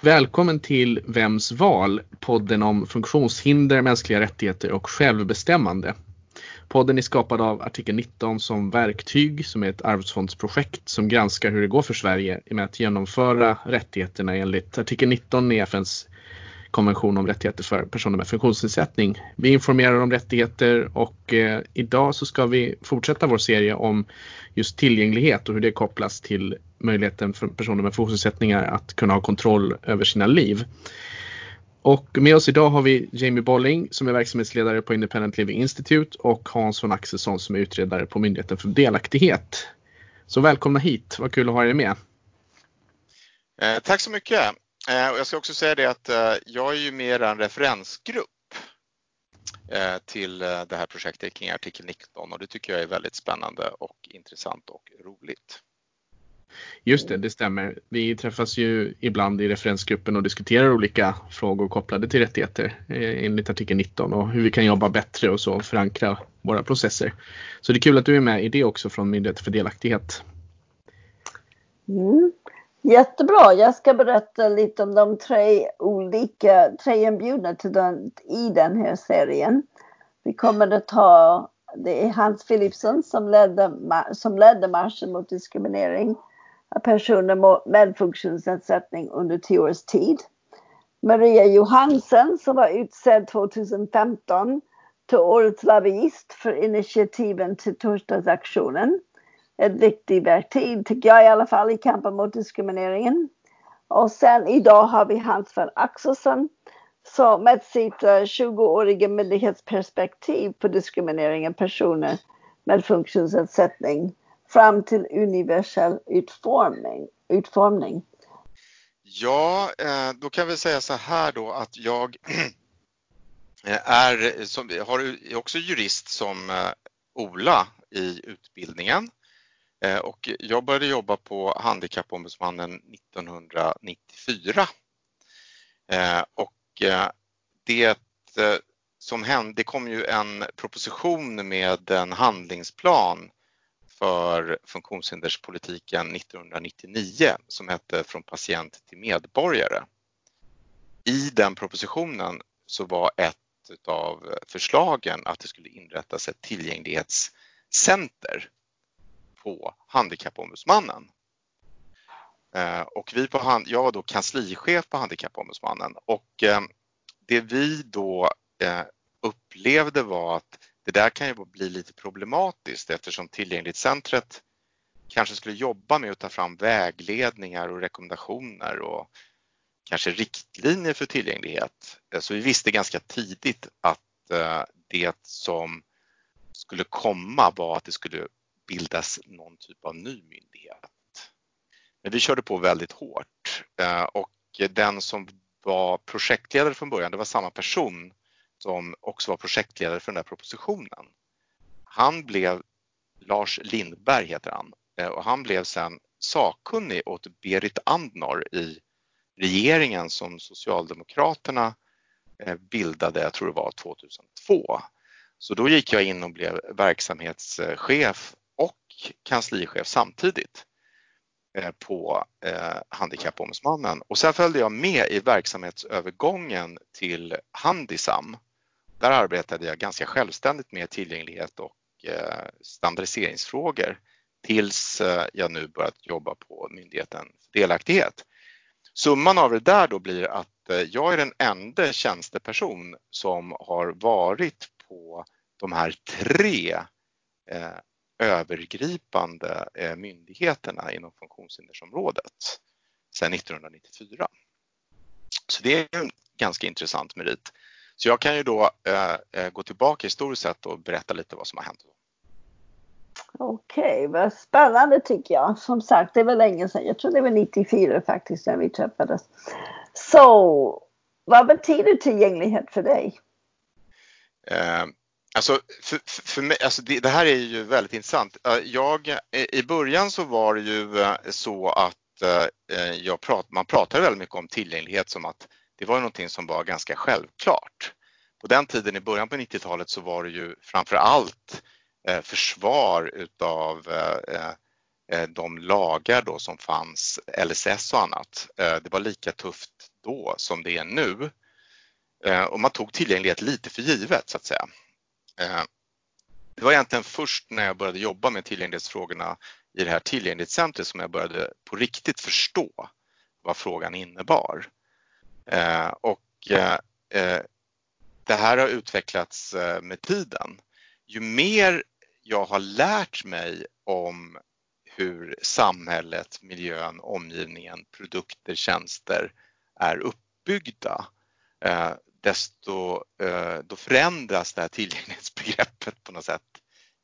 Välkommen till Vems val? Podden om funktionshinder, mänskliga rättigheter och självbestämmande. Podden är skapad av artikel 19 som verktyg som är ett arvsfondsprojekt som granskar hur det går för Sverige med att genomföra rättigheterna enligt artikel 19 i FNs konvention om rättigheter för personer med funktionsnedsättning. Vi informerar om rättigheter och eh, idag så ska vi fortsätta vår serie om just tillgänglighet och hur det kopplas till möjligheten för personer med funktionsnedsättningar att kunna ha kontroll över sina liv. Och med oss idag har vi Jamie Bolling som är verksamhetsledare på Independent Living Institute och Hans von Axelsson som är utredare på Myndigheten för delaktighet. Så välkomna hit, vad kul att ha er med. Eh, tack så mycket. Eh, och jag ska också säga det att eh, jag är ju med i en referensgrupp eh, till det här projektet kring artikel 19 och det tycker jag är väldigt spännande och intressant och roligt. Just det, det stämmer. Vi träffas ju ibland i referensgruppen och diskuterar olika frågor kopplade till rättigheter enligt artikel 19 och hur vi kan jobba bättre och så förankra våra processer. Så det är kul att du är med i det också från Myndigheten för delaktighet. Mm. Jättebra. Jag ska berätta lite om de tre olika, tre inbjudna till den, i den här serien. Vi kommer att ta, det är Hans Philipsson som ledde, som ledde marschen mot diskriminering av personer med funktionsnedsättning under tio års tid. Maria Johansen som var utsedd 2015 till årets lobbyist för initiativen till torsdagsaktionen ett viktigt verktyg, tycker jag i alla fall, i kampen mot diskrimineringen. Och sen idag har vi Hans van Axelsson som med sitt eh, 20-åriga myndighetsperspektiv på diskriminering av personer med funktionsnedsättning fram till universell utformning. utformning. Ja, eh, då kan vi säga så här då att jag eh, är, som, har också jurist som Ola i utbildningen Eh, och jag började jobba på Handikappombudsmannen 1994. Eh, och eh, det som hände, det kom ju en proposition med en handlingsplan för funktionshinderspolitiken 1999 som hette Från patient till medborgare. I den propositionen så var ett av förslagen att det skulle inrättas ett tillgänglighetscenter på Handikappombudsmannen. Eh, och vi på, jag var då kanslichef på Handikappombudsmannen och eh, det vi då eh, upplevde var att det där kan ju bli lite problematiskt eftersom Tillgänglighetscentret kanske skulle jobba med att ta fram vägledningar och rekommendationer och kanske riktlinjer för tillgänglighet. Så vi visste ganska tidigt att det som skulle komma var att det skulle bildas någon typ av ny myndighet. Men vi körde på väldigt hårt eh, och den som var projektledare från början, det var samma person som också var projektledare för den där propositionen. Han blev, Lars Lindberg heter han, eh, och han blev sen sakkunnig åt Berit Andnor i regeringen som Socialdemokraterna eh, bildade, jag tror det var 2002. Så då gick jag in och blev verksamhetschef och kanslichef samtidigt eh, på eh, Handikappombudsmannen och sen följde jag med i verksamhetsövergången till Handisam. Där arbetade jag ganska självständigt med tillgänglighet och eh, standardiseringsfrågor tills eh, jag nu börjat jobba på Myndigheten för delaktighet. Summan av det där då blir att eh, jag är den enda tjänsteperson som har varit på de här tre övergripande eh, myndigheterna inom funktionshindersområdet sedan 1994. Så det är en ganska intressant merit. Så jag kan ju då eh, eh, gå tillbaka historiskt sett och berätta lite vad som har hänt. Okej, vad spännande tycker jag. Som sagt, det var länge sedan. Jag tror det var 94 faktiskt när vi träffades. Så vad betyder tillgänglighet för dig? Alltså, för, för mig, alltså det, det, här är ju väldigt intressant. Eh, jag, I början så var det ju eh, så att eh, jag prat, man pratade väldigt mycket om tillgänglighet som att det var någonting som var ganska självklart. På den tiden i början på 90-talet så var det ju framför allt försvar utav de lagar då som fanns, LSS och annat, det var lika tufft då som det är nu. Och man tog tillgänglighet lite för givet så att säga. Eh, det var egentligen först när jag började jobba med tillgänglighetsfrågorna i det här tillgänglighetscentret som jag började på riktigt förstå vad frågan innebar. Eh, och eh, det här har utvecklats med tiden. Ju mer jag har lärt mig om hur samhället, miljön, omgivningen, produkter, tjänster är uppbyggda, desto då förändras det här tillgänglighetsbegreppet begreppet på något sätt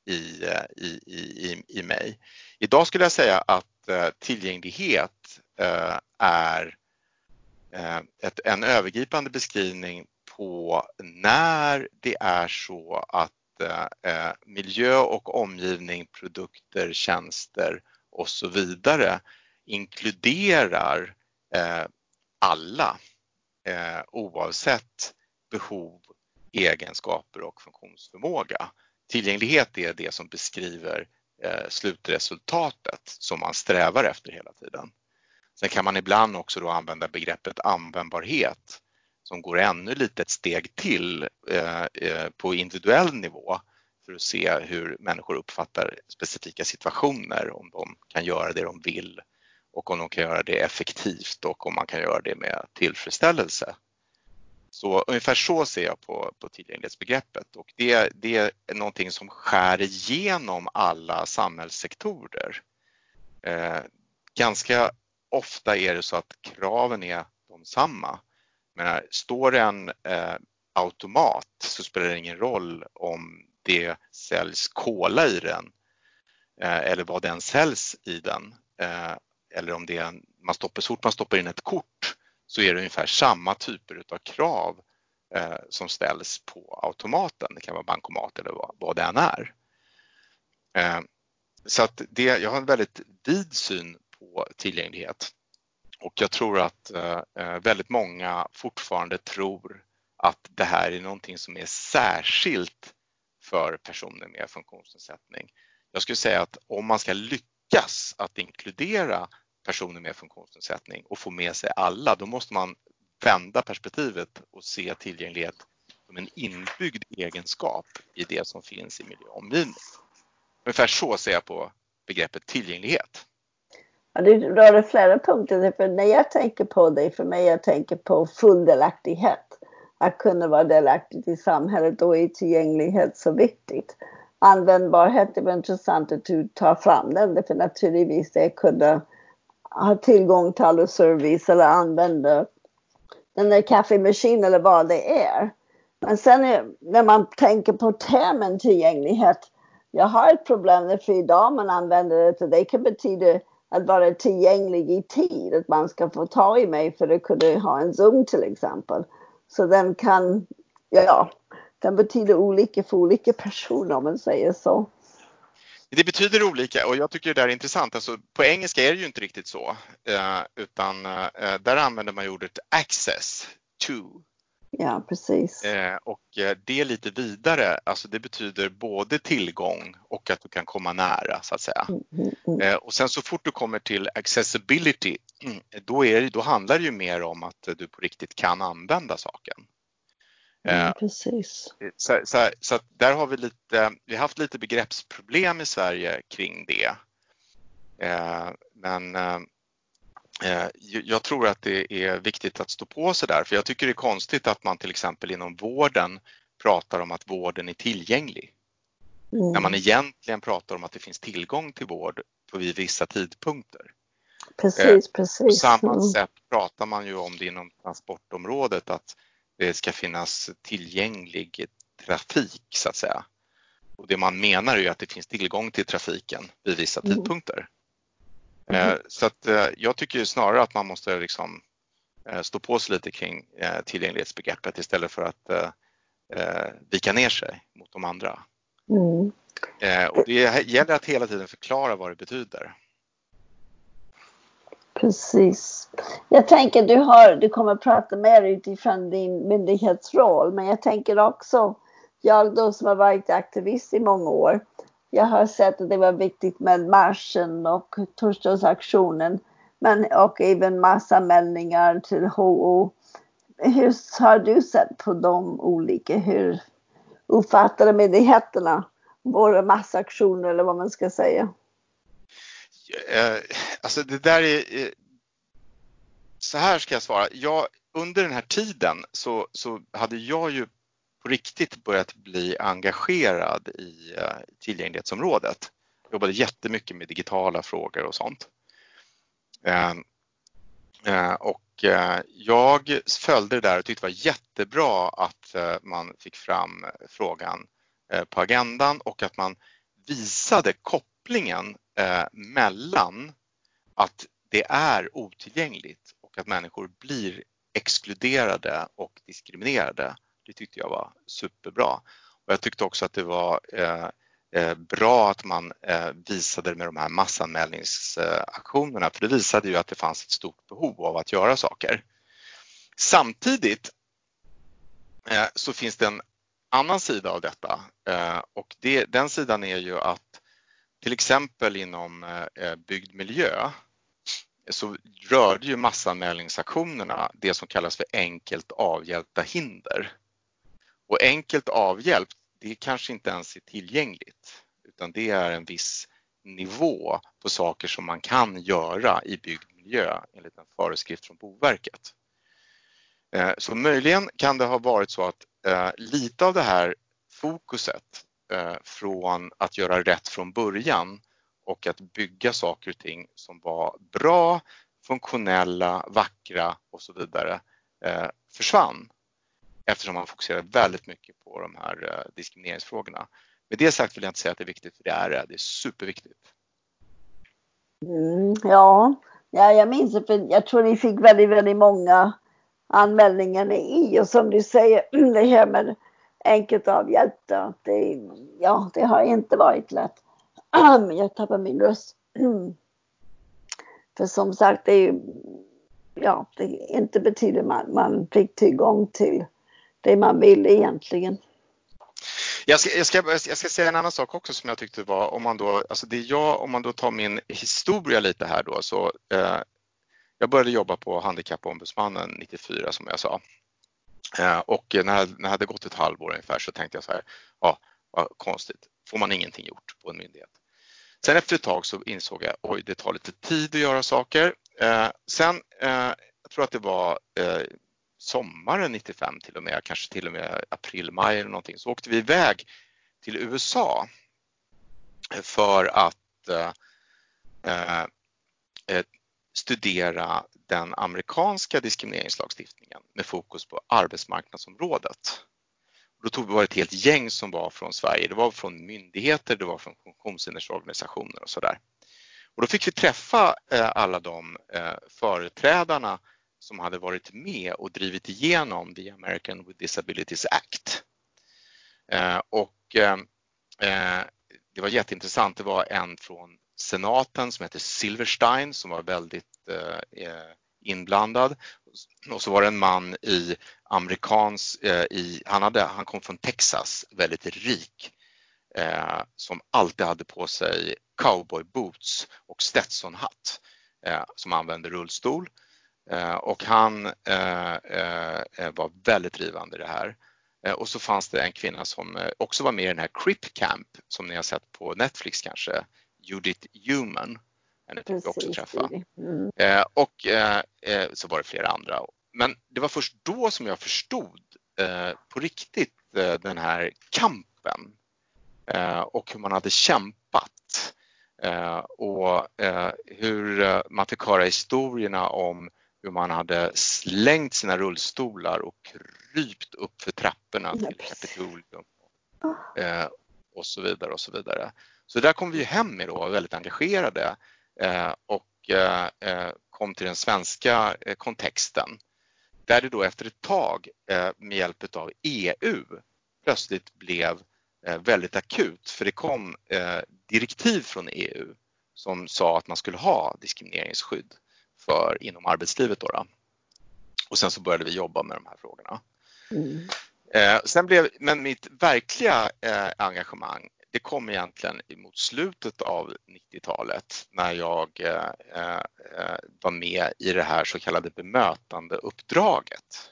eh, i, i, i, i mig. Idag skulle jag säga att eh, tillgänglighet eh, är ett, en övergripande beskrivning på när det är så att miljö och omgivning, produkter, tjänster och så vidare inkluderar alla oavsett behov, egenskaper och funktionsförmåga. Tillgänglighet är det som beskriver eh, slutresultatet som man strävar efter hela tiden. Sen kan man ibland också då använda begreppet användbarhet som går ännu lite ett steg till eh, eh, på individuell nivå för att se hur människor uppfattar specifika situationer, om de kan göra det de vill och om de kan göra det effektivt och om man kan göra det med tillfredsställelse. Så ungefär så ser jag på, på tillgänglighetsbegreppet och det, det är någonting som skär igenom alla samhällssektorer. Eh, ganska ofta är det så att kraven är de samma. Men står det en eh, automat så spelar det ingen roll om det säljs kola i den eh, eller vad den säljs i den. Eh, eller om det är en, man stoppar, så fort man stoppar in ett kort så är det ungefär samma typer av krav eh, som ställs på automaten. Det kan vara bankomat eller vad, vad det än är. Eh, så att det, jag har en väldigt vid syn på tillgänglighet och jag tror att eh, eh väldigt många fortfarande tror att det här är någonting som är särskilt för personer med funktionsnedsättning. Jag skulle säga att om man ska lyckas att inkludera personer med funktionsnedsättning och få med sig alla, då måste man vända perspektivet och se tillgänglighet som en inbyggd egenskap i det som finns i miljö och omgivning. Ungefär så ser jag på begreppet tillgänglighet. Ja, du rör flera punkter. För när jag tänker på det, för mig jag tänker på full delaktighet. Att kunna vara delaktig i samhället, då är tillgänglighet så viktigt. Användbarhet, det var intressant att du tar fram den, för naturligtvis det kunna ha tillgång till all service eller använda den där kaffemaskinen eller vad det är. Men sen är, när man tänker på termen tillgänglighet, jag har ett problem för idag man använder det till det kan betyda att vara tillgänglig i tid, att man ska få ta i mig för att kunna ha en Zoom till exempel. Så den kan, ja, den betyder olika för olika personer om man säger så. Det betyder olika och jag tycker det är intressant. Alltså, på engelska är det ju inte riktigt så, eh, utan eh, där använder man ordet access to. Ja, precis. Eh, och det är lite vidare, alltså det betyder både tillgång och att du kan komma nära så att säga. Mm, mm, mm. Och sen så fort du kommer till accessibility, då, är, då handlar det ju mer om att du på riktigt kan använda saken. Mm, precis. Så, så, så där har vi lite, vi har haft lite begreppsproblem i Sverige kring det. Eh, men eh, jag tror att det är viktigt att stå på sig där, för jag tycker det är konstigt att man till exempel inom vården pratar om att vården är tillgänglig. Mm. När man egentligen pratar om att det finns tillgång till vård på vissa tidpunkter. Precis, precis. På samma mm. sätt pratar man ju om det inom transportområdet att det ska finnas tillgänglig trafik så att säga. Och det man menar är ju att det finns tillgång till trafiken vid vissa mm. tidpunkter. Mm. Så att eh, jag tycker snarare att man måste liksom eh, stå på sig lite kring tillgänglighetsbegreppet istället för att vika ner sig mot de andra. Mm. Och det gäller att hela tiden förklara vad det betyder. Precis. Jag tänker du, har, du kommer att prata mer utifrån din myndighetsroll men jag tänker också, jag då som har varit aktivist i många år, jag har sett att det var viktigt med marschen och torsdagsaktionen. Men och även massanmälningar till HO. Hur har du sett på de olika, hur uppfattar myndigheterna våra massaktioner eller vad man ska säga? Eh, alltså det där är, eh, så här ska jag svara. Jag, under den här tiden så, så hade jag ju på riktigt börjat bli engagerad i eh, tillgänglighetsområdet. Jag jobbade jättemycket med digitala frågor och sånt. Eh, och jag följde det där och tyckte det var jättebra att man fick fram frågan på agendan och att man visade kopplingen Eh, mellan att det är otillgängligt och att människor blir exkluderade och diskriminerade. Det tyckte jag var superbra. Och jag tyckte också att det var eh, eh, bra att man eh, visade med de här massanmälningsaktionerna för det visade ju att det fanns ett stort behov av att göra saker. Samtidigt eh, så finns det en annan sida av detta eh, och det, den sidan är ju att till exempel inom eh, byggd miljö så rörde ju massanmälningsaktionerna det som kallas för enkelt avhjälpta hinder. Och enkelt avhjälpt, det kanske inte ens är tillgängligt utan det är en viss nivå på saker som man kan göra i byggd miljö enligt en föreskrift från Boverket. Eh, så möjligen kan det ha varit så att eh, lite av det här fokuset Eh, från att göra rätt från början och att bygga saker och ting som var bra, funktionella, vackra och så vidare eh, försvann eftersom man fokuserade väldigt mycket på de här eh, diskrimineringsfrågorna. Med det sagt vill jag inte säga att det är viktigt, för det är det. Det är superviktigt. Mm, ja. ja, jag minns det, för jag tror ni fick väldigt, väldigt många anmälningar i och som du säger, det här med enkelt avhjälpt. det, ja, det har inte varit lätt. Ah, jag tappar min röst. För som sagt, det är ju, ja, det inte betyder man, man fick tillgång till det man ville egentligen. Jag ska, jag, ska, jag ska säga en annan sak också som jag tyckte var, om man då, alltså det jag, om man då tar min historia lite här då så eh, jag började jobba på Handikappombudsmannen 94 som jag sa. Eh, och när, när det hade gått ett halvår ungefär så tänkte jag så här, ja vad konstigt, får man ingenting gjort på en myndighet. Sen efter ett tag så insåg jag, oj det tar lite tid att göra saker. Eh, sen, eh, jag tror att det var sommaren 95 till och med, kanske till och med april, maj eller någonting, så åkte vi iväg till USA för att eh, studera den amerikanska diskrimineringslagstiftningen med fokus på arbetsmarknadsområdet. Då tog vi ett helt gäng som var från Sverige. Det var från myndigheter, det var från funktionshindersorganisationer och sådär. Och då fick vi träffa eh, alla de eh, företrädarna som hade varit med och drivit igenom the American with Disabilities Act. Eh, och det var jätteintressant. Det var en från senaten som heter Silverstein som var väldigt eh, eh, inblandad. Och så var det en man i amerikans, eh, i, han, hade, han kom från Texas, väldigt rik, eh, som alltid hade på sig cowboyboots och Stetsonhatt eh, som använde rullstol. Eh, och han eh, eh, eh, var väldigt drivande i det här. och så fanns det en kvinna som också var med i den här Crip Camp som ni har sett på Netflix kanske, Judith Human henne fick vi också träffa. Mm. Eh, och eh, eh, så var det flera andra. Men det var först då som jag förstod eh, på riktigt eh, den här kampen eh, och hur man hade kämpat och hur man fick höra historierna om hur man hade slängt sina rullstolar och krypt upp för trapporna till Kapitolium och så vidare och så vidare. Så där kom vi hem med då, väldigt engagerade Eh, och eh, eh, kom till den svenska kontexten där det då efter ett tag med hjälp av EU plötsligt blev väldigt akut för det kom direktiv från EU som sa att man skulle ha diskrimineringsskydd för inom arbetslivet. Då, då. Och sen så började vi jobba med de här frågorna. Mm. sen blev, men mitt verkliga engagemang det kom egentligen mot slutet av 90-talet när jag eh, eh, var med i det här så kallade bemötandeuppdraget.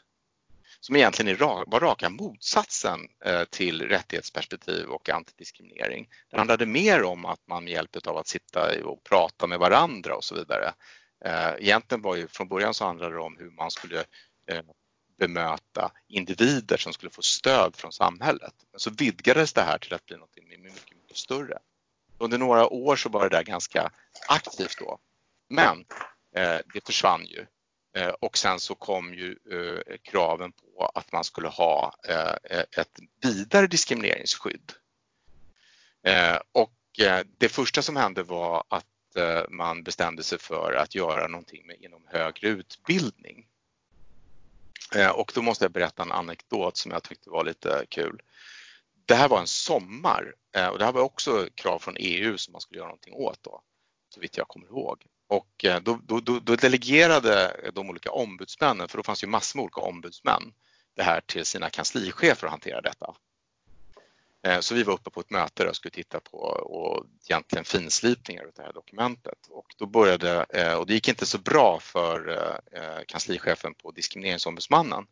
Som egentligen var raka motsatsen eh, till rättighetsperspektiv och antidiskriminering. Det handlade mer om att man med hjälp av att sitta och prata med varandra och så vidare. Eh, egentligen var ju från början så handlade det om hur man skulle eh, bemöta individer som skulle få stöd från samhället. Men så vidgades det här till att bli något mycket, mycket större. Under några år så var det där ganska aktivt då. Men eh, det försvann ju eh, och sen så kom ju eh, kraven på att man skulle ha eh, eh ett vidare diskrimineringsskydd. Eh, och eh, det första som hände var att eh, man bestämde sig för att göra någonting med, inom högre utbildning. Eh, och då måste jag berätta en anekdot som jag tyckte var lite kul. Det här var en sommar eh, och det här var också krav från EU som man skulle göra någonting åt då, så vitt jag kommer ihåg. Och eh, då, då, då delegerade de olika ombudsmännen, för då fanns ju massor med olika ombudsmän, det här till sina kanslichefer att hantera detta. Eh, så vi var uppe på ett möte och skulle titta på och egentligen finslipningar av det här dokumentet och då började, eh, och det gick inte så bra för eh, kanslichefen på diskrimineringsombudsmannen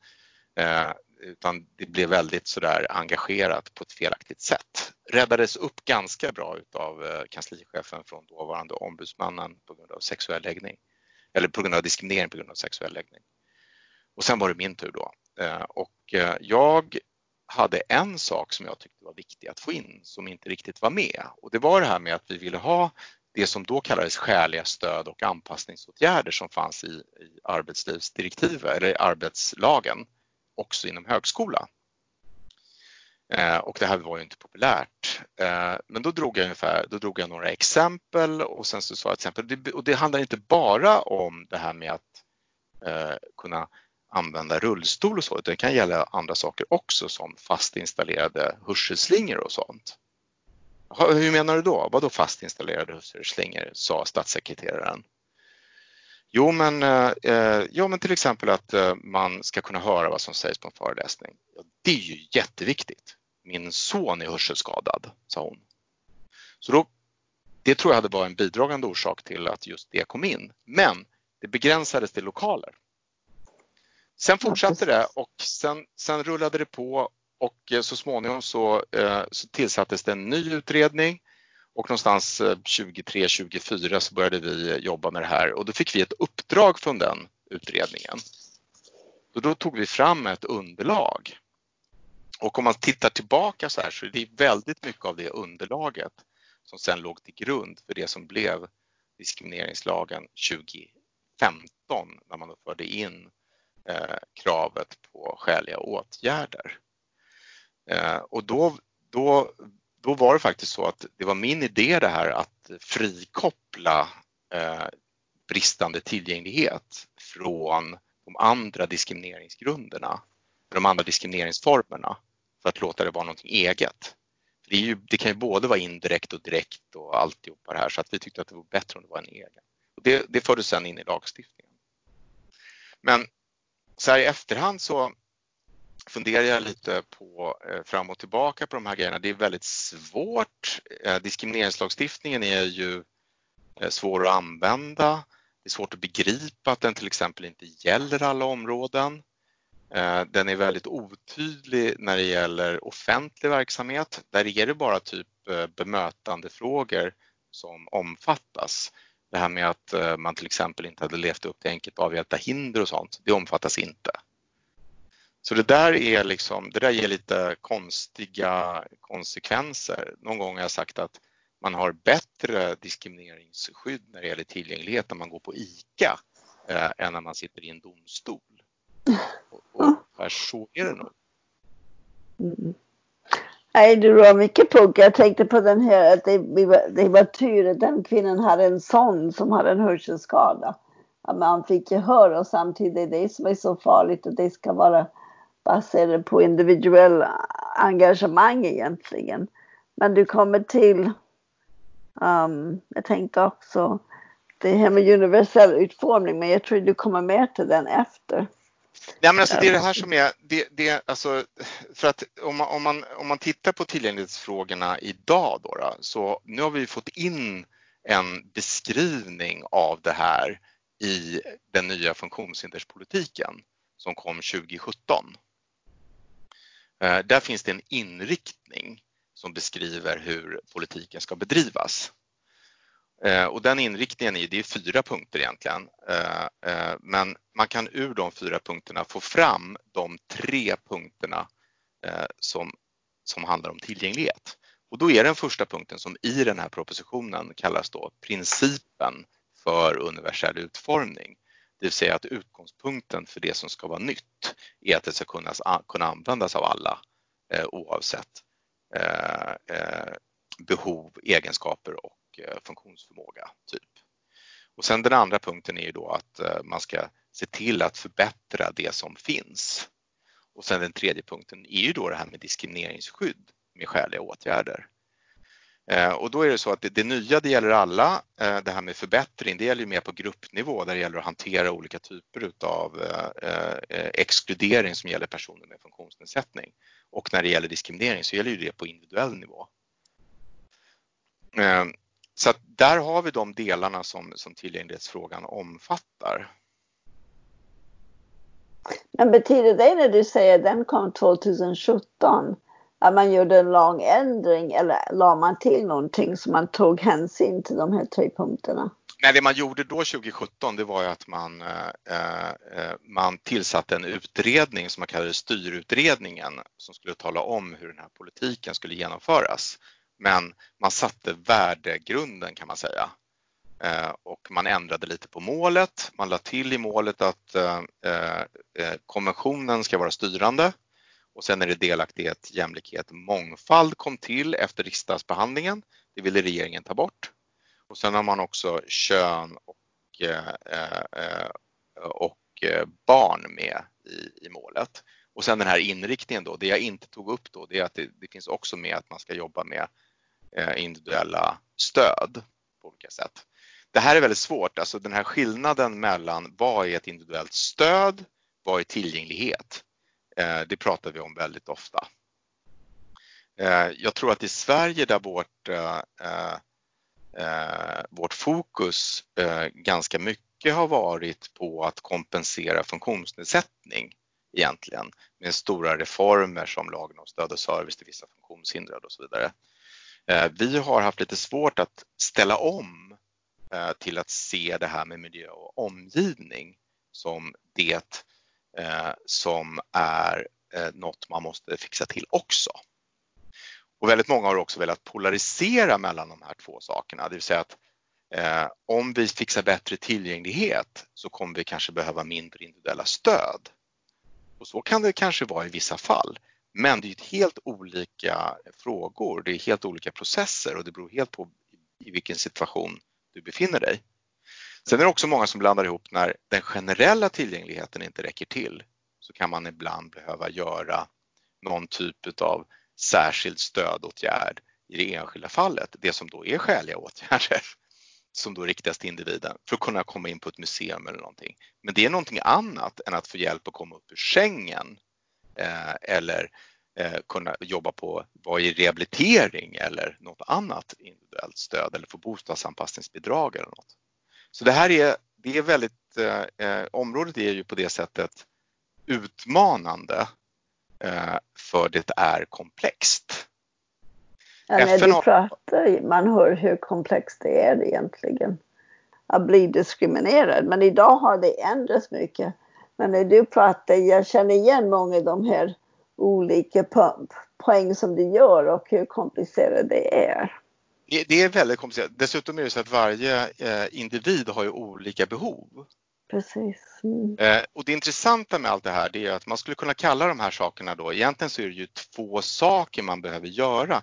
utan det blev väldigt sådär engagerat på ett felaktigt sätt. Räddades upp ganska bra utav kanslichefen från dåvarande ombudsmannen på grund av sexuell läggning eller på grund av diskriminering på grund av sexuell läggning. Och sen var det min tur då och jag hade en sak som jag tyckte var viktig att få in som inte riktigt var med och det var det här med att vi ville ha det som då kallades skäliga stöd och anpassningsåtgärder som fanns i, i arbetslivsdirektivet eller i arbetslagen också inom högskola. Eh, och det här var ju inte populärt. Eh, men då drog jag ungefär, då drog jag några exempel och sen så sa jag till exempel, och det handlar inte bara om det här med att eh, kunna använda rullstol och så, utan det kan gälla andra saker också som fast installerade hörselslingor och sånt. Hur menar du då? Vadå fast installerade hörselslingor? sa statssekreteraren. Jo men, eh, eh, ja, men till exempel att eh, man ska kunna höra vad som sägs på en föreläsning. Ja, det är ju jätteviktigt. Min son är hörselskadad, sa hon. Så då, det tror jag hade varit en bidragande orsak till att just det kom in. Men det begränsades till lokaler. Sen fortsatte det och sen, sen rullade det på och eh, så småningom så, eh, så tillsattes det en ny utredning och någonstans 23-24 eh, så började vi jobba med det här och då fick vi ett uppdrag från den utredningen. Och då tog vi fram ett underlag. Och om man tittar tillbaka så här så är det väldigt mycket av det underlaget som sen låg till grund för det som blev diskrimineringslagen 2015 när man förde in Eh, kravet på skäliga åtgärder. Eh, och då, då, då var det faktiskt så att det var min idé det här att frikoppla eh, bristande tillgänglighet från de andra diskrimineringsgrunderna, de andra diskrimineringsformerna för att låta det vara någonting eget. För det, ju, det, kan ju både vara indirekt och direkt och alltihopa det här så att vi tyckte att det var bättre om det var en egen. Och det, det fördes sedan in i lagstiftningen. Men så här i efterhand så funderar jag lite på eh, fram och tillbaka på de här grejerna. Det är väldigt svårt. Eh, diskrimineringslagstiftningen är ju eh, svår att använda. Det är svårt att begripa att den till exempel inte gäller alla områden. Eh, den är väldigt otydlig när det gäller offentlig verksamhet. Där är det bara typ eh, bemötandefrågor som omfattas. Det här med att eh, man till exempel inte hade levt upp till enkelt avhjälpta hinder och sånt, det omfattas inte. Så det där, är liksom, det där ger lite konstiga konsekvenser. Någon gång har jag sagt att man har bättre diskrimineringsskydd när det gäller tillgänglighet när man går på ICA eh, än när man sitter i en domstol. Och, och så är det nog. Mm. Nej, du har mycket pugg. Jag tänkte på den här att det, det var tur att den kvinnan hade en son som hade en hörselskada. Att man fick gehör och samtidigt det som är så farligt att det ska vara baserat på individuell engagemang egentligen. Men du kommer till, um, jag tänkte också det här med universell utformning men jag tror du kommer mer till den efter. Nej, men alltså det är det här som är, det, det, alltså, för att om man, om, man, om man tittar på tillgänglighetsfrågorna idag då, då, så nu har vi fått in en beskrivning av det här i den nya funktionshinderspolitiken som kom 2017. Eh, där finns det en inriktning som beskriver hur politiken ska bedrivas. Eh, och den inriktningen är, det är fyra punkter egentligen, eh, eh, men man kan ur de fyra punkterna få fram de tre punkterna som, som handlar om tillgänglighet. Och då är den första punkten som i den här propositionen kallas då principen för universell utformning. Det vill säga att utgångspunkten för det som ska vara nytt är att det ska kunna, kunna användas av alla oavsett behov, egenskaper och och eh, funktionsförmåga. Typ. Och sen den andra punkten är ju då att eh, man ska se till att förbättra det som finns. Och sen den tredje punkten är ju då det här med diskrimineringsskydd med skäliga åtgärder. Eh, och då är det så att det, det, nya, det gäller alla. Det här med förbättring, det gäller ju mer på gruppnivå där det gäller att hantera olika typer utav exkludering som gäller personer med funktionsnedsättning. Och när det gäller diskriminering så gäller ju det på individuell nivå. Så att där har vi de delarna som, som tillgänglighetsfrågan omfattar. Men betyder det när du säger den kom 2017 att man gjorde en lång ändring eller la man till någonting så man tog hänsyn till de här tre punkterna? Nej, det man gjorde då 2017 det var ju att man, eh, eh, man tillsatte en utredning som man kallade styrutredningen som skulle tala om hur den här politiken skulle genomföras. Men man satte värdegrunden kan man säga. Eh, och man ändrade lite på målet. Man lade till i målet att eh, eh, konventionen ska vara styrande och sen är det delaktighet, jämlikhet, mångfald kom till efter riksdagsbehandlingen. Det ville regeringen ta bort. Och sen har man också kön och, och barn med i, i målet. Och sen den här inriktningen då, det jag inte tog upp då, det är att det, det finns också med att man ska jobba med Eh, individuella stöd på olika sätt. Det här är väldigt svårt, alltså den här skillnaden mellan vad är ett individuellt stöd, vad är tillgänglighet? Eh, det pratar vi om väldigt ofta. Eh, jag tror att i Sverige där vårt, vårt fokus ganska mycket har varit på att kompensera funktionsnedsättning egentligen med stora reformer som lagen om stöd och service till vissa funktionshindrade och så vidare. Eh, vi har haft lite svårt att ställa om eh, till att se det här med miljö och omgivning som det eh, som är något man måste fixa till också. Och väldigt många har också velat polarisera mellan de här två sakerna, det vill säga att eh, om vi fixar bättre tillgänglighet så kommer vi kanske behöva mindre individuella stöd. Och så kan det kanske vara i vissa fall. Men det är helt olika frågor, det är helt olika processer och det beror helt på i vilken situation du befinner dig. Sen är det också många som blandar ihop när den generella tillgängligheten inte räcker till så kan man ibland behöva göra någon typ av särskild stödåtgärd i det enskilda fallet, det som då är skäliga åtgärder som då riktas till individen för att kunna komma in på ett museum eller någonting. Men det är någonting annat än att få hjälp att komma upp ur sängen eller eh, kunna jobba på vad är rehabilitering eller något annat individuellt stöd eller få bostadsanpassningsbidrag eller något. Så det här är, det är väldigt, eh, eh, området är ju på det sättet utmanande eh, för det är komplext. Ja, när du pratar, man hör hur komplext det är egentligen att bli diskriminerad. Men idag har det ändrats mycket. Men när du pratar, jag känner igen många av de här olika poäng som du gör och hur komplicerat det är. Det är väldigt komplicerat. Dessutom är det så att varje eh, individ har ju olika behov. Precis. Mm. Och det intressanta med allt det här det är att man skulle kunna kalla de här sakerna då, egentligen så är det ju två saker man behöver göra.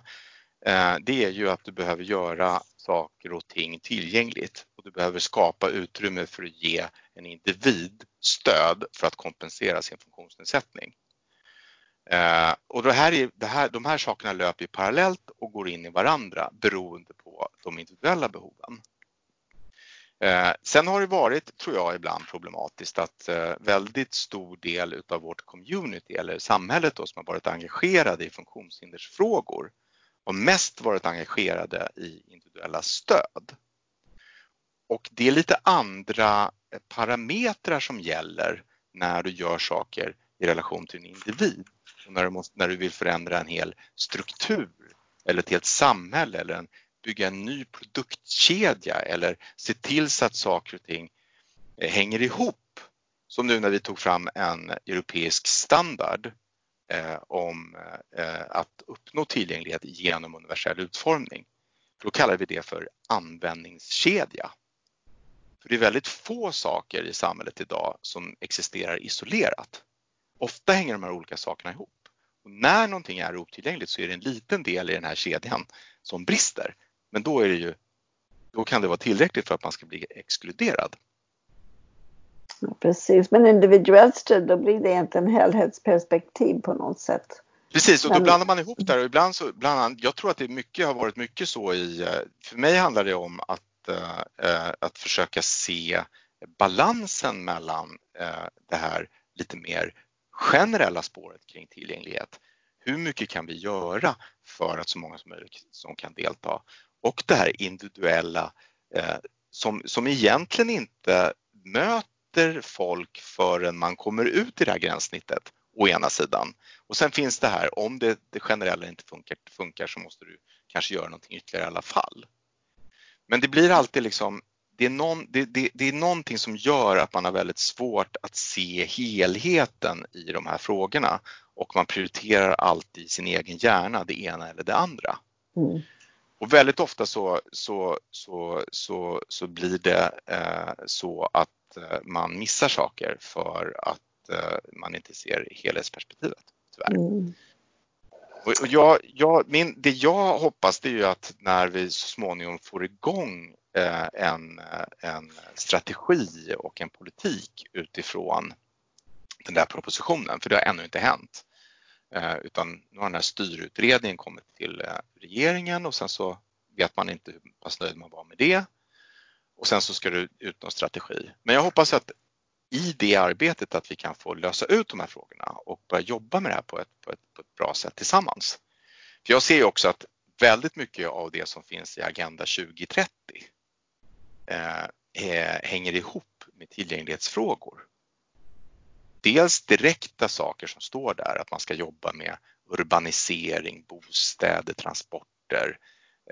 Eh, det är ju att du behöver göra saker och ting tillgängligt och du behöver skapa utrymme för att ge en individ stöd för att kompensera sin funktionsnedsättning. Eh, och det här är, det här, de här sakerna löper parallellt och går in i varandra beroende på de individuella behoven. Eh, sen har det varit, tror jag, ibland problematiskt att eh, väldigt stor del utav vårt community eller samhället då, som har varit engagerade i funktionshindersfrågor har mest varit engagerade i individuella stöd. Och det är lite andra parametrar som gäller när du gör saker i relation till en individ. Och när, du måste, när du vill förändra en hel struktur eller ett helt samhälle eller en, bygga en ny produktkedja eller se till så att saker och ting eh, hänger ihop. Som nu när vi tog fram en europeisk standard Eh, om eh, att uppnå tillgänglighet genom universell utformning. Då kallar vi det för användningskedja. För det är väldigt få saker i samhället idag som existerar isolerat. Ofta hänger de här olika sakerna ihop. Och när någonting är otillgängligt så är det en liten del i den här kedjan som brister. Men då, är det ju, då kan det vara tillräckligt för att man ska bli exkluderad. Ja, precis, men individuellt stöd då blir det egentligen helhetsperspektiv på något sätt. Precis, och då blandar man ihop där och ibland så, bland annat, jag tror att det mycket, har varit mycket så i, eh, för mig handlar det om att Eh, att försöka se balansen mellan eh, det här lite mer generella spåret kring tillgänglighet. Hur mycket kan vi göra för att så många som möjligt som kan delta? Och det här individuella eh, som, som egentligen inte möter folk förrän man kommer ut i det här gränssnittet å ena sidan. Och sen finns det här, om det, det generella inte funkar, funkar så måste du kanske göra någonting ytterligare i alla fall. Men det blir alltid liksom, det är, någon, det, det, det är någonting som gör att man har väldigt svårt att se helheten i de här frågorna och man prioriterar alltid i sin egen hjärna det ena eller det andra. Mm. Och väldigt ofta så, så, så, så, så blir det eh, så att eh, man missar saker för att eh, man inte ser helhetsperspektivet, tyvärr. Mm. Och jag, jag, min, det jag hoppas det är ju att när vi så småningom får igång eh, en, en strategi och en politik utifrån den där propositionen, för det har ännu inte hänt. Eh, utan nu har den här styrutredningen kommit till eh, regeringen och sen så vet man inte hur pass nöjd man var med det. Och sen så ska det ut någon strategi. Men jag hoppas att i det arbetet att vi kan få lösa ut de här frågorna och börja jobba med det här på ett, på ett, på ett bra sätt tillsammans. För jag ser ju också att väldigt mycket av det som finns i Agenda 2030 eh, eh, hänger ihop med tillgänglighetsfrågor. Dels direkta saker som står där, att man ska jobba med urbanisering, bostäder, transporter,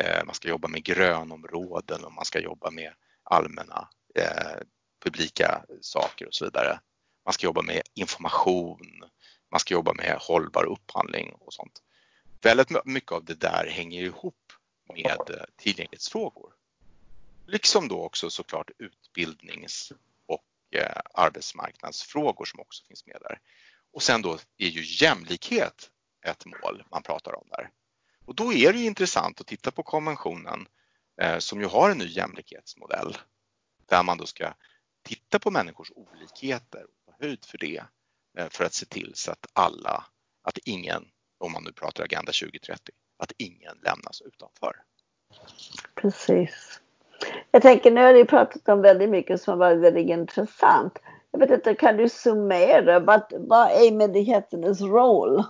eh, man ska jobba med grönområden och man ska jobba med allmänna eh, publika saker och så vidare. Man ska jobba med information, man ska jobba med hållbar upphandling och sånt. Väldigt mycket av det där hänger ihop med eh, tillgänglighetsfrågor. Liksom då också såklart utbildnings Eh, arbetsmarknadsfrågor som också finns med där. Och sen då är ju jämlikhet ett mål man pratar om där. Och då är det intressant att titta på konventionen eh, som ju har en ny jämlikhetsmodell där man då ska titta på människors olikheter och ta höjd för det eh, för att se till så att alla, att ingen, om man nu pratar Agenda 2030, att ingen lämnas utanför. Precis. Jag tänker nu har ni pratat om väldigt mycket som har varit väldigt intressant. Jag vet inte, kan du summera vad, vad är myndigheternas roll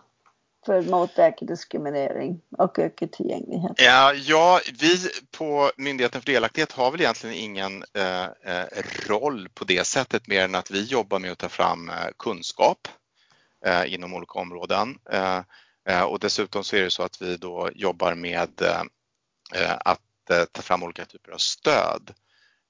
för att motverka diskriminering och öka tillgänglighet? Ja, ja, vi på Myndigheten för delaktighet har väl egentligen ingen eh, eh, roll på det sättet mer än att vi jobbar med att ta fram eh, kunskap eh, inom olika områden. Eh, eh, och dessutom så är det så att vi då jobbar med eh, eh, att Eh, ta fram olika typer av stöd.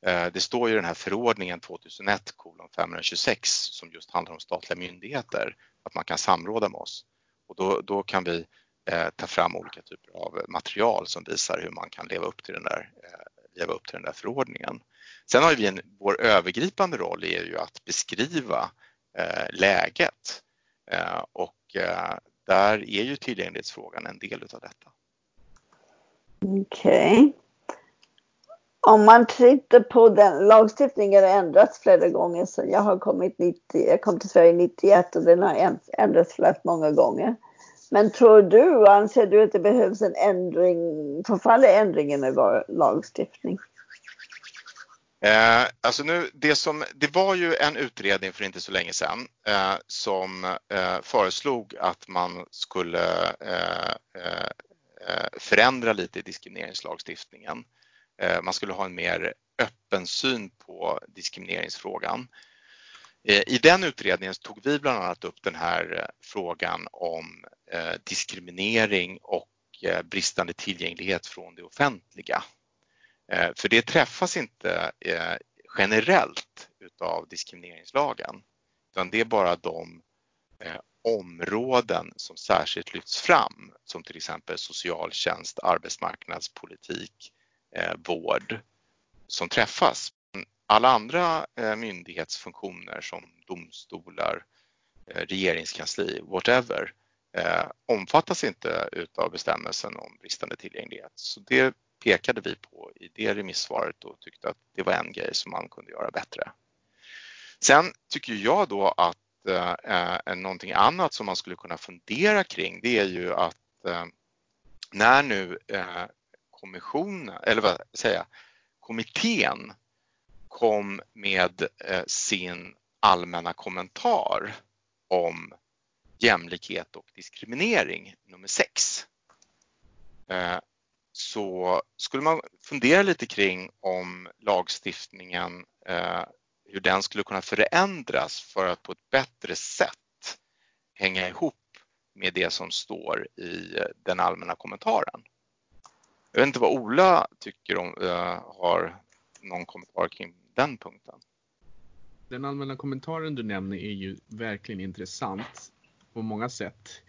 Eh, det står ju i den här förordningen 2001 526 som just handlar om statliga myndigheter att man kan samråda med oss. Och då, då kan vi eh, ta fram olika typer av material som visar hur man kan leva upp till den där, eh, leva upp till den där förordningen. Sen har vi en, vår övergripande roll är ju att beskriva eh, läget eh, och där är ju tillgänglighetsfrågan en del utav detta. Okej. Okay. Om man tittar på den lagstiftningen har ändrats flera gånger så jag har kommit 90, jag kom till Sverige 91 och den har ändrats flera många gånger. Men tror du, anser du att det behövs en ändring, förfaller ändringen i vår lagstiftning? Eh, alltså nu, det, som, det var ju en utredning för inte så länge sedan eh, som eh, föreslog att man skulle eh, eh, eh förändra lite i diskrimineringslagstiftningen. Eh, man skulle ha en mer öppen syn på diskrimineringsfrågan. Eh, I den utredningen tog vi bland annat upp den här eh, frågan om diskriminering och bristande tillgänglighet från det offentliga. För det träffas inte generellt utav diskrimineringslagen utan det är bara de områden som särskilt lyfts fram som till exempel socialtjänst, arbetsmarknadspolitik, Eh, vård som träffas. Alla andra eh, myndighetsfunktioner som domstolar, eh, regeringskansli, whatever omfattas inte utav bestämmelsen om bristande tillgänglighet. Så det pekade vi på i det remissvaret och tyckte att det var en grej som man kunde göra bättre. Sen tycker jag då att eh, någonting annat som man skulle kunna fundera kring det är ju att eh, när nu eh, kommissionen, eller vad säger kommittén kom med eh, sin allmänna kommentar om jämlikhet och diskriminering nummer 6 eh, så skulle man fundera lite kring om lagstiftningen, eh, hur den skulle kunna förändras för att på ett bättre sätt hänga ihop med det som står i den allmänna kommentaren. Jag vet inte vad Ola tycker om, eh, har någon kommentar kring den punkten? Den allmänna kommentaren du nämner är ju verkligen intressant på många sätt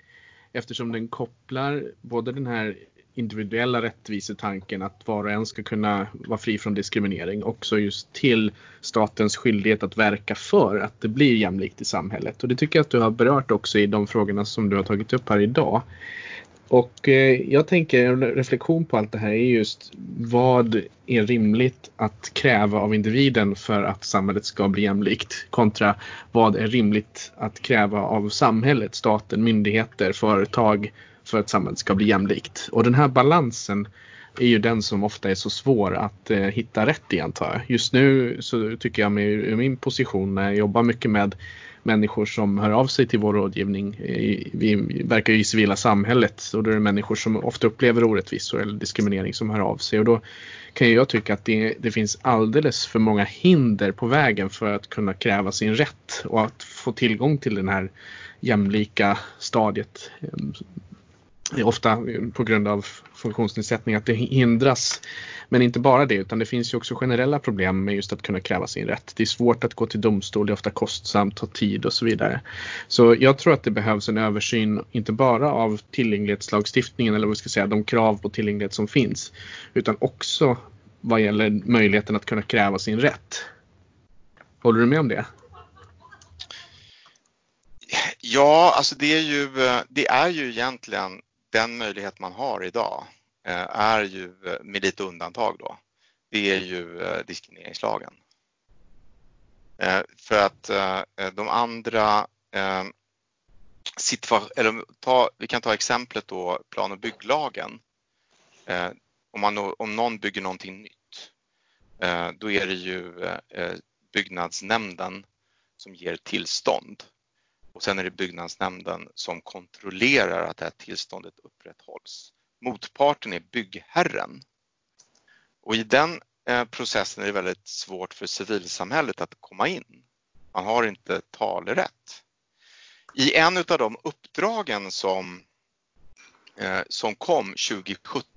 eftersom den kopplar både den här individuella rättvisetanken att var och en ska kunna vara fri från diskriminering också just till statens skyldighet att verka för att det blir jämlikt i samhället. Och det tycker jag att du har berört också i de frågorna som du har tagit upp här idag. Och eh, jag tänker en reflektion på allt det här är just vad är rimligt att kräva av individen för att samhället ska bli jämlikt kontra vad är rimligt att kräva av samhället, staten, myndigheter, företag, för att samhället ska bli jämlikt. Och den här balansen är ju den som ofta är så svår att eh, hitta rätt i antar jag. Just nu så tycker jag med min position när jag jobbar mycket med människor som hör av sig till vår rådgivning. Eh, vi verkar ju i civila samhället och då är det människor som ofta upplever orättvisor eller diskriminering som hör av sig och då kan jag tycka att det, det finns alldeles för många hinder på vägen för att kunna kräva sin rätt och att få tillgång till den här jämlika stadiet eh, ofta på grund av funktionsnedsättning att det hindras. Men inte bara det utan det finns ju också generella problem med just att kunna kräva sin rätt. Det är svårt att gå till domstol, det är ofta kostsamt, tar tid och så vidare. Så jag tror att det behövs en översyn, inte bara av tillgänglighetslagstiftningen eller vad vi ska säga, de krav på tillgänglighet som finns, utan också vad gäller möjligheten att kunna kräva sin rätt. Håller du med om det? Ja, alltså det är ju, eh, det är ju egentligen den möjlighet man har idag eh, är ju, eh, med lite undantag då, det är ju eh, diskrimineringslagen. För att de andra eller ta, vi kan ta exemplet då plan och bygglagen. Om, man, om någon bygger någonting nytt, då är det ju byggnadsnämnden som ger tillstånd och sen är det byggnadsnämnden som kontrollerar att det här tillståndet upprätthålls. Motparten är byggherren. Och i den eh, processen är det väldigt svårt för civilsamhället att komma in. Man har inte talerätt. I en av de uppdragen som, eh, som kom 2017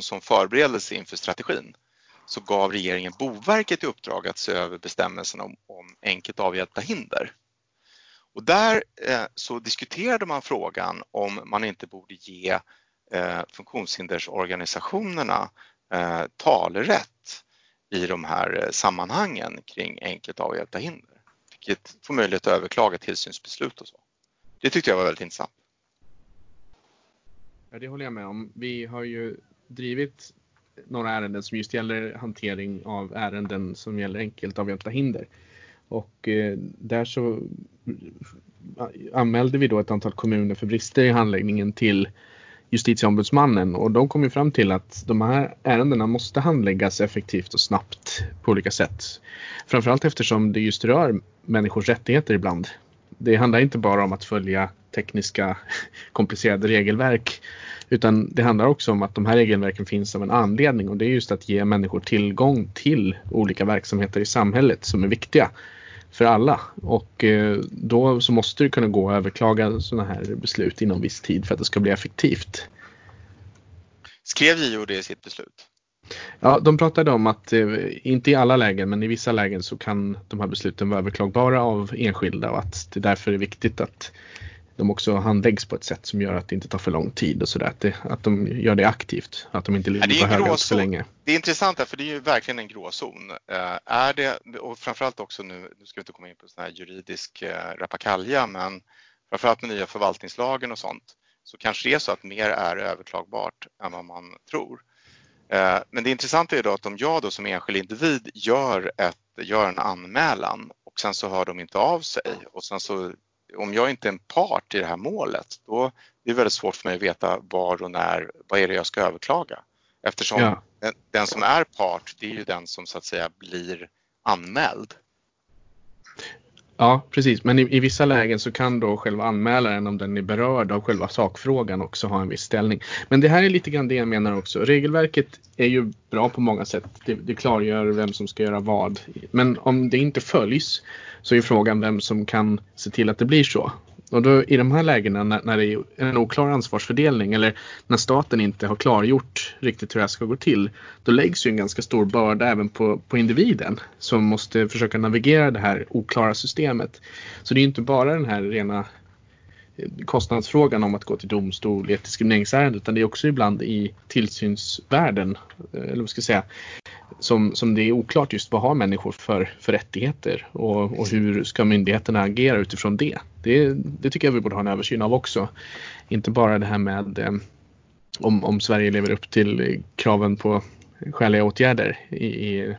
som förberedelse inför strategin så gav regeringen Boverket i uppdrag att se över bestämmelserna om, om enkelt avhjälpta hinder. Och där eh, så diskuterade man frågan om man inte borde ge eh, funktionshindersorganisationerna eh, talerätt i de här eh, sammanhangen kring enkelt avhjälpta hinder. Vilket får möjlighet att överklaga tillsynsbeslut och så. Det tyckte jag var väldigt intressant. Ja, det håller jag med om. Vi har ju drivit några ärenden som just gäller hantering av ärenden som gäller enkelt avhjälpta hinder. Och eh, där så anmälde vi då ett antal kommuner för brister i handläggningen till justitieombudsmannen och de kom ju fram till att de här ärendena måste handläggas effektivt och snabbt på olika sätt. Framförallt eftersom det just rör människors rättigheter ibland. Det handlar inte bara om att följa tekniska komplicerade regelverk utan det handlar också om att de här regelverken finns av en anledning och det är just att ge människor tillgång till olika verksamheter i samhället som är viktiga för alla. Och eh, då så måste det kunna gå att överklaga sådana här beslut inom viss tid för att det ska bli effektivt. Skrev JO det i sitt beslut? Ja, de pratade om att eh, inte i alla lägen, men i vissa lägen så kan de här besluten vara överklagbara av enskilda och att det därför är viktigt att de också handläggs på ett sätt som gör att det inte tar för lång tid och sådär. Att, att de gör det aktivt, att de inte ligger på höga för länge. Det är intressant här, för det är ju verkligen en gråzon. Uh, är det, och framförallt också nu, nu ska vi inte komma in på sån här juridisk uh, rappakalja, men framförallt med nya förvaltningslagen och sånt, så kanske det är så att mer är överklagbart än vad man tror. Uh, men det intressanta är då att om jag då som enskild individ gör, ett, gör en anmälan och sen så hör de inte av sig och sen så om jag inte är en part i det här målet, då är det väldigt svårt för mig att veta var och när, vad är det jag ska överklaga? Eftersom ja. den, den, som är part, det är ju den som så att säga blir anmäld. Ja, precis. Men i, i, vissa lägen så kan då själva anmälaren, om den är berörd av själva sakfrågan, också ha en viss ställning. Men det här är lite grann det jag menar också. Regelverket är ju bra på många sätt. Det, det klargör vem som ska göra vad. Men om det inte följs så är frågan vem som kan se till att det blir så. Och då i de här lägena när, när det är en oklar ansvarsfördelning eller när staten inte har klargjort riktigt hur det här ska gå till. Då läggs ju en ganska stor börda även på, på individen som måste försöka navigera det här oklara systemet. Så det är inte bara den här rena eh, kostnadsfrågan om att gå till domstol i ett diskrimineringsärende utan det är också ibland i tillsynsvärlden, eh, eller vad ska jag säga, som, som det är oklart just vad har människor för, för rättigheter och, och hur ska myndigheterna agera utifrån det? Det? Det tycker jag vi borde ha en översyn av också. Inte bara det här med eh, om, om Sverige lever upp till kraven på skäliga åtgärder i, i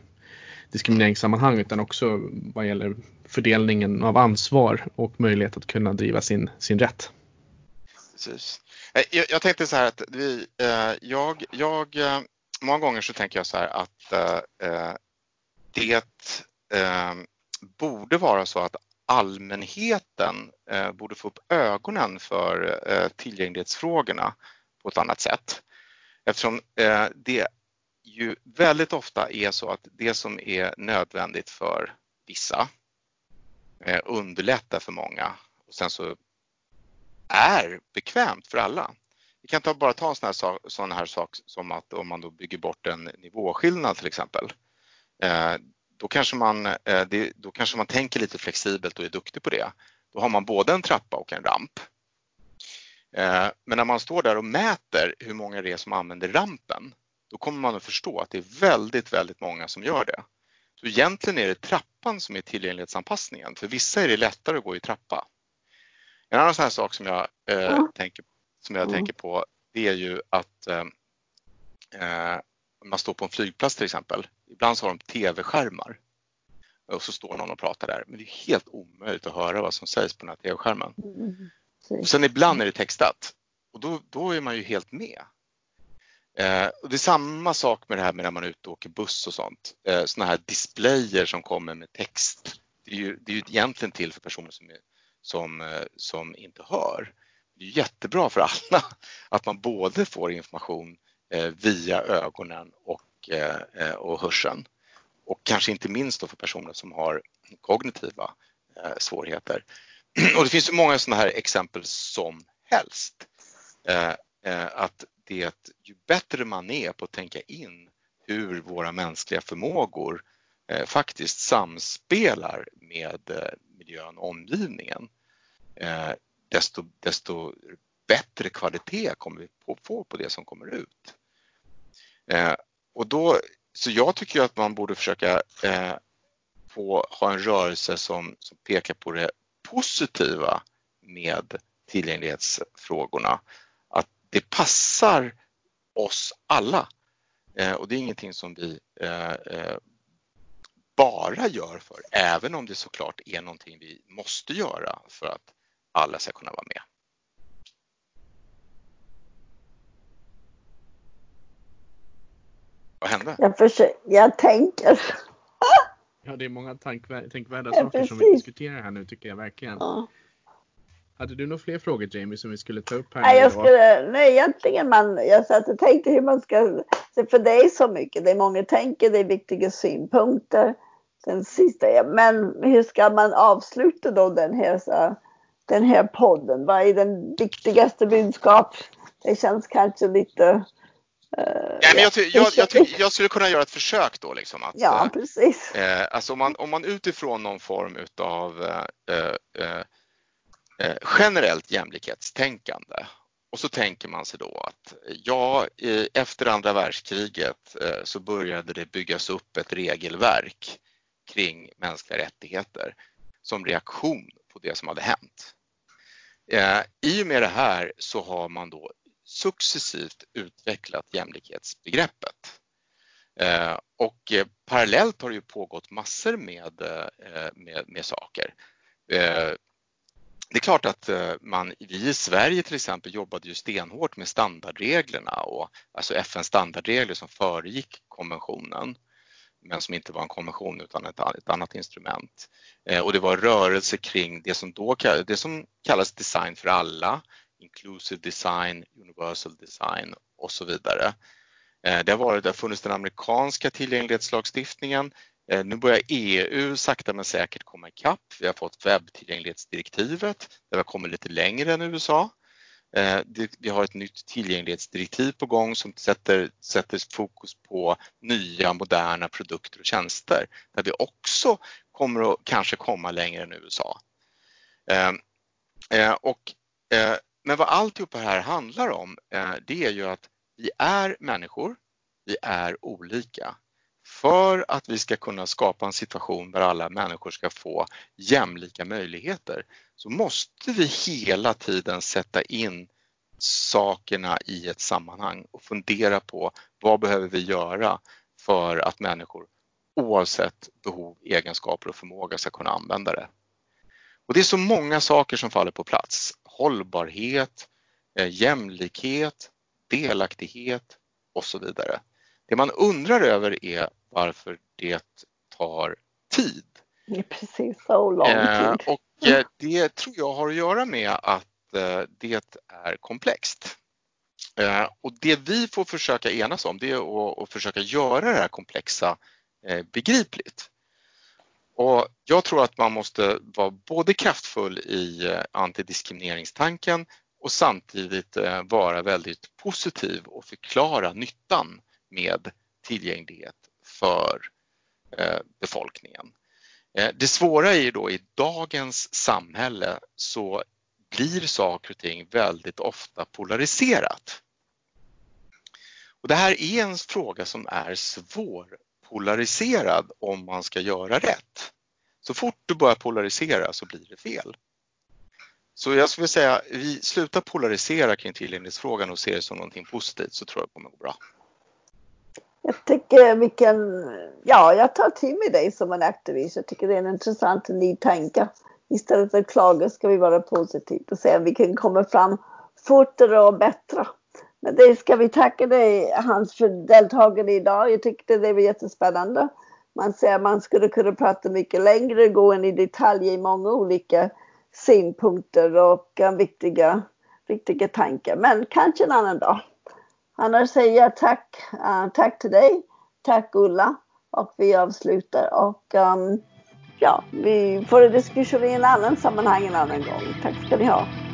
diskrimineringssammanhang utan också vad gäller fördelningen av ansvar och möjlighet att kunna driva sin, sin rätt. Precis. Eh, jag, jag tänkte så här att vi, eh, jag, jag, eh, många gånger så tänker jag så här att eh, det borde vara så att allmänheten eh, borde få upp ögonen för eh, tillgänglighetsfrågorna på ett annat sätt. Eftersom eh, det ju väldigt ofta är så att det som är nödvändigt för vissa eh, underlättar för många och sen så är bekvämt för alla. Vi kan ta, bara ta en sån här, sak, sån här sak som att om man då bygger bort en nivåskillnad till exempel. Då, kanske man, eh, det, då kanske man tänker lite flexibelt och är duktig på det. Då har man både en trappa och en ramp. Eh, men när man står där och mäter hur många det är som använder rampen, då kommer man att förstå att det är väldigt, väldigt många som gör det. Så egentligen är det trappan som är tillgänglighetsanpassningen. För vissa är det lättare att gå i trappa. En annan sån här sak som jag, eh, ja. tänker, som jag mm. tänker på det är ju att eh, eh, man står på en flygplats till exempel. Ibland så har de tv-skärmar och så står någon och pratar där. Men det är helt omöjligt att höra vad som sägs på den här tv-skärmen. Mm. Och sen ibland är det textat och då, då är man ju helt med. Eh, och det är samma sak med det här med när man är ute och åker buss och sånt. Eh, sådana här displayer som kommer med text. Det är ju, det är ju egentligen till för personer som, är, som, eh, som inte hör. Det är jättebra för alla att man både får information eh, via ögonen och, Eh, eh, och hörseln. Och kanske inte minst då för personer som har kognitiva eh, svårigheter. Och det finns många sådana här exempel som helst. att det ju bättre man är på att tänka in hur våra mänskliga förmågor faktiskt samspelar med miljön och omgivningen, desto, desto bättre kvalitet kommer vi få på det som kommer ut och då, så jag tycker att man borde försöka eh, få ha en rörelse som, som pekar på det positiva med tillgänglighetsfrågorna att det passar oss alla. Eh, och det är ingenting som vi eh, eh, bara gör för, även om det såklart är någonting vi måste göra för att alla ska kunna vara med. Vad hände? Jag, försöker, jag tänker. Ja, det är många tankvär tänkvärda Ja, saker som vi precis. diskuterar här nu tycker jag verkligen. Ja. Hade du några fler frågor Jamie som vi skulle ta upp här Nej, jag skulle, nej, egentligen man, jag satt och tänkte hur man ska, för det är så mycket, det är många tänker, det är viktiga synpunkter. Den sista, men hur ska man avsluta då den här, så, den här podden? Vad är den viktigaste budskap? Det känns kanske lite... eh, Nej, men jag, jag, jag, jag skulle kunna göra ett försök då. Liksom, att, Ja, precis. Eh, alltså om man, om man utifrån någon form utav eh, eh, eh, generellt jämlikhetstänkande och så tänker man sig då att ja, efter andra världskriget eh, så började det byggas upp ett regelverk kring mänskliga rättigheter som reaktion på det som hade hänt. Eh, I och med det här så har man då successivt utvecklat jämlikhetsbegreppet. Eh, och eh, parallellt har det ju pågått massor med, eh, med, med saker. Eh, det är klart att eh, man, vi i Sverige till exempel jobbade ju stenhårt med standardreglerna och alltså FNs standardregler som föregick konventionen men som inte var en konvention utan ett, ett annat instrument. Eh, och det var rörelse kring det som då det som kallas design för alla, inclusive design, universal design och så vidare. Eh, det har, varit, det har funnits den amerikanska tillgänglighetslagstiftningen. Eh, nu börjar EU sakta men säkert komma ikapp. Vi har fått webbtillgänglighetsdirektivet där vi har kommit lite längre än USA. Eh, vi har ett nytt tillgänglighetsdirektiv på gång som sätter, sätter fokus på nya moderna produkter och tjänster där vi också kommer att kanske komma längre än USA. Och, men vad alltihop här handlar om eh, det är ju att vi är människor, vi är olika. För att vi ska kunna skapa en situation där alla människor ska få jämlika möjligheter så måste vi hela tiden sätta in sakerna i ett sammanhang och fundera på vad behöver vi göra för att människor oavsett behov, egenskaper och förmåga ska kunna använda det. Och det är så många saker som faller på plats. Hållbarhet, eh, jämlikhet, delaktighet och så vidare. Det man undrar över är varför det tar tid. Det är precis så lång Eh, tid. och eh, det tror jag har att göra med att det är komplext. Och det vi får försöka enas om det är att, försöka göra det här komplexa begripligt. Och jag tror att man måste vara både kraftfull i eh, antidiskrimineringstanken och samtidigt eh, vara väldigt positiv och förklara nyttan med tillgänglighet för eh, befolkningen. Det svåra är ju då i dagens samhälle så blir saker och ting väldigt ofta polariserat. Och det här är en fråga som är svår polariserad om man ska göra rätt. Så fort du börjar polarisera så blir det fel. Så jag skulle säga, vi slutar polarisera kring tillgänglighetsfrågan och ser det som någonting positivt så tror jag det kommer gå bra. Jag tycker vilken, ja jag tar till mig dig som en aktivist. Jag tycker det är en intressant ny tanke. Istället för att klaga ska vi vara positiva och se om vi kan komma fram fortare och bättre. Men det ska vi tacka dig Hans för deltagande idag. Jag tyckte det var jättespännande. Man ser man skulle kunna prata mycket längre, gå in i detalj i många olika synpunkter och eh, viktiga, viktiga tankar. Men kanske en annan dag. Annars säger jag tack, uh, tack till dig, tack Ulla och vi avslutar och um, ja, vi får en diskussion i en annan sammanhang en annan gång. Tack ska ni ha.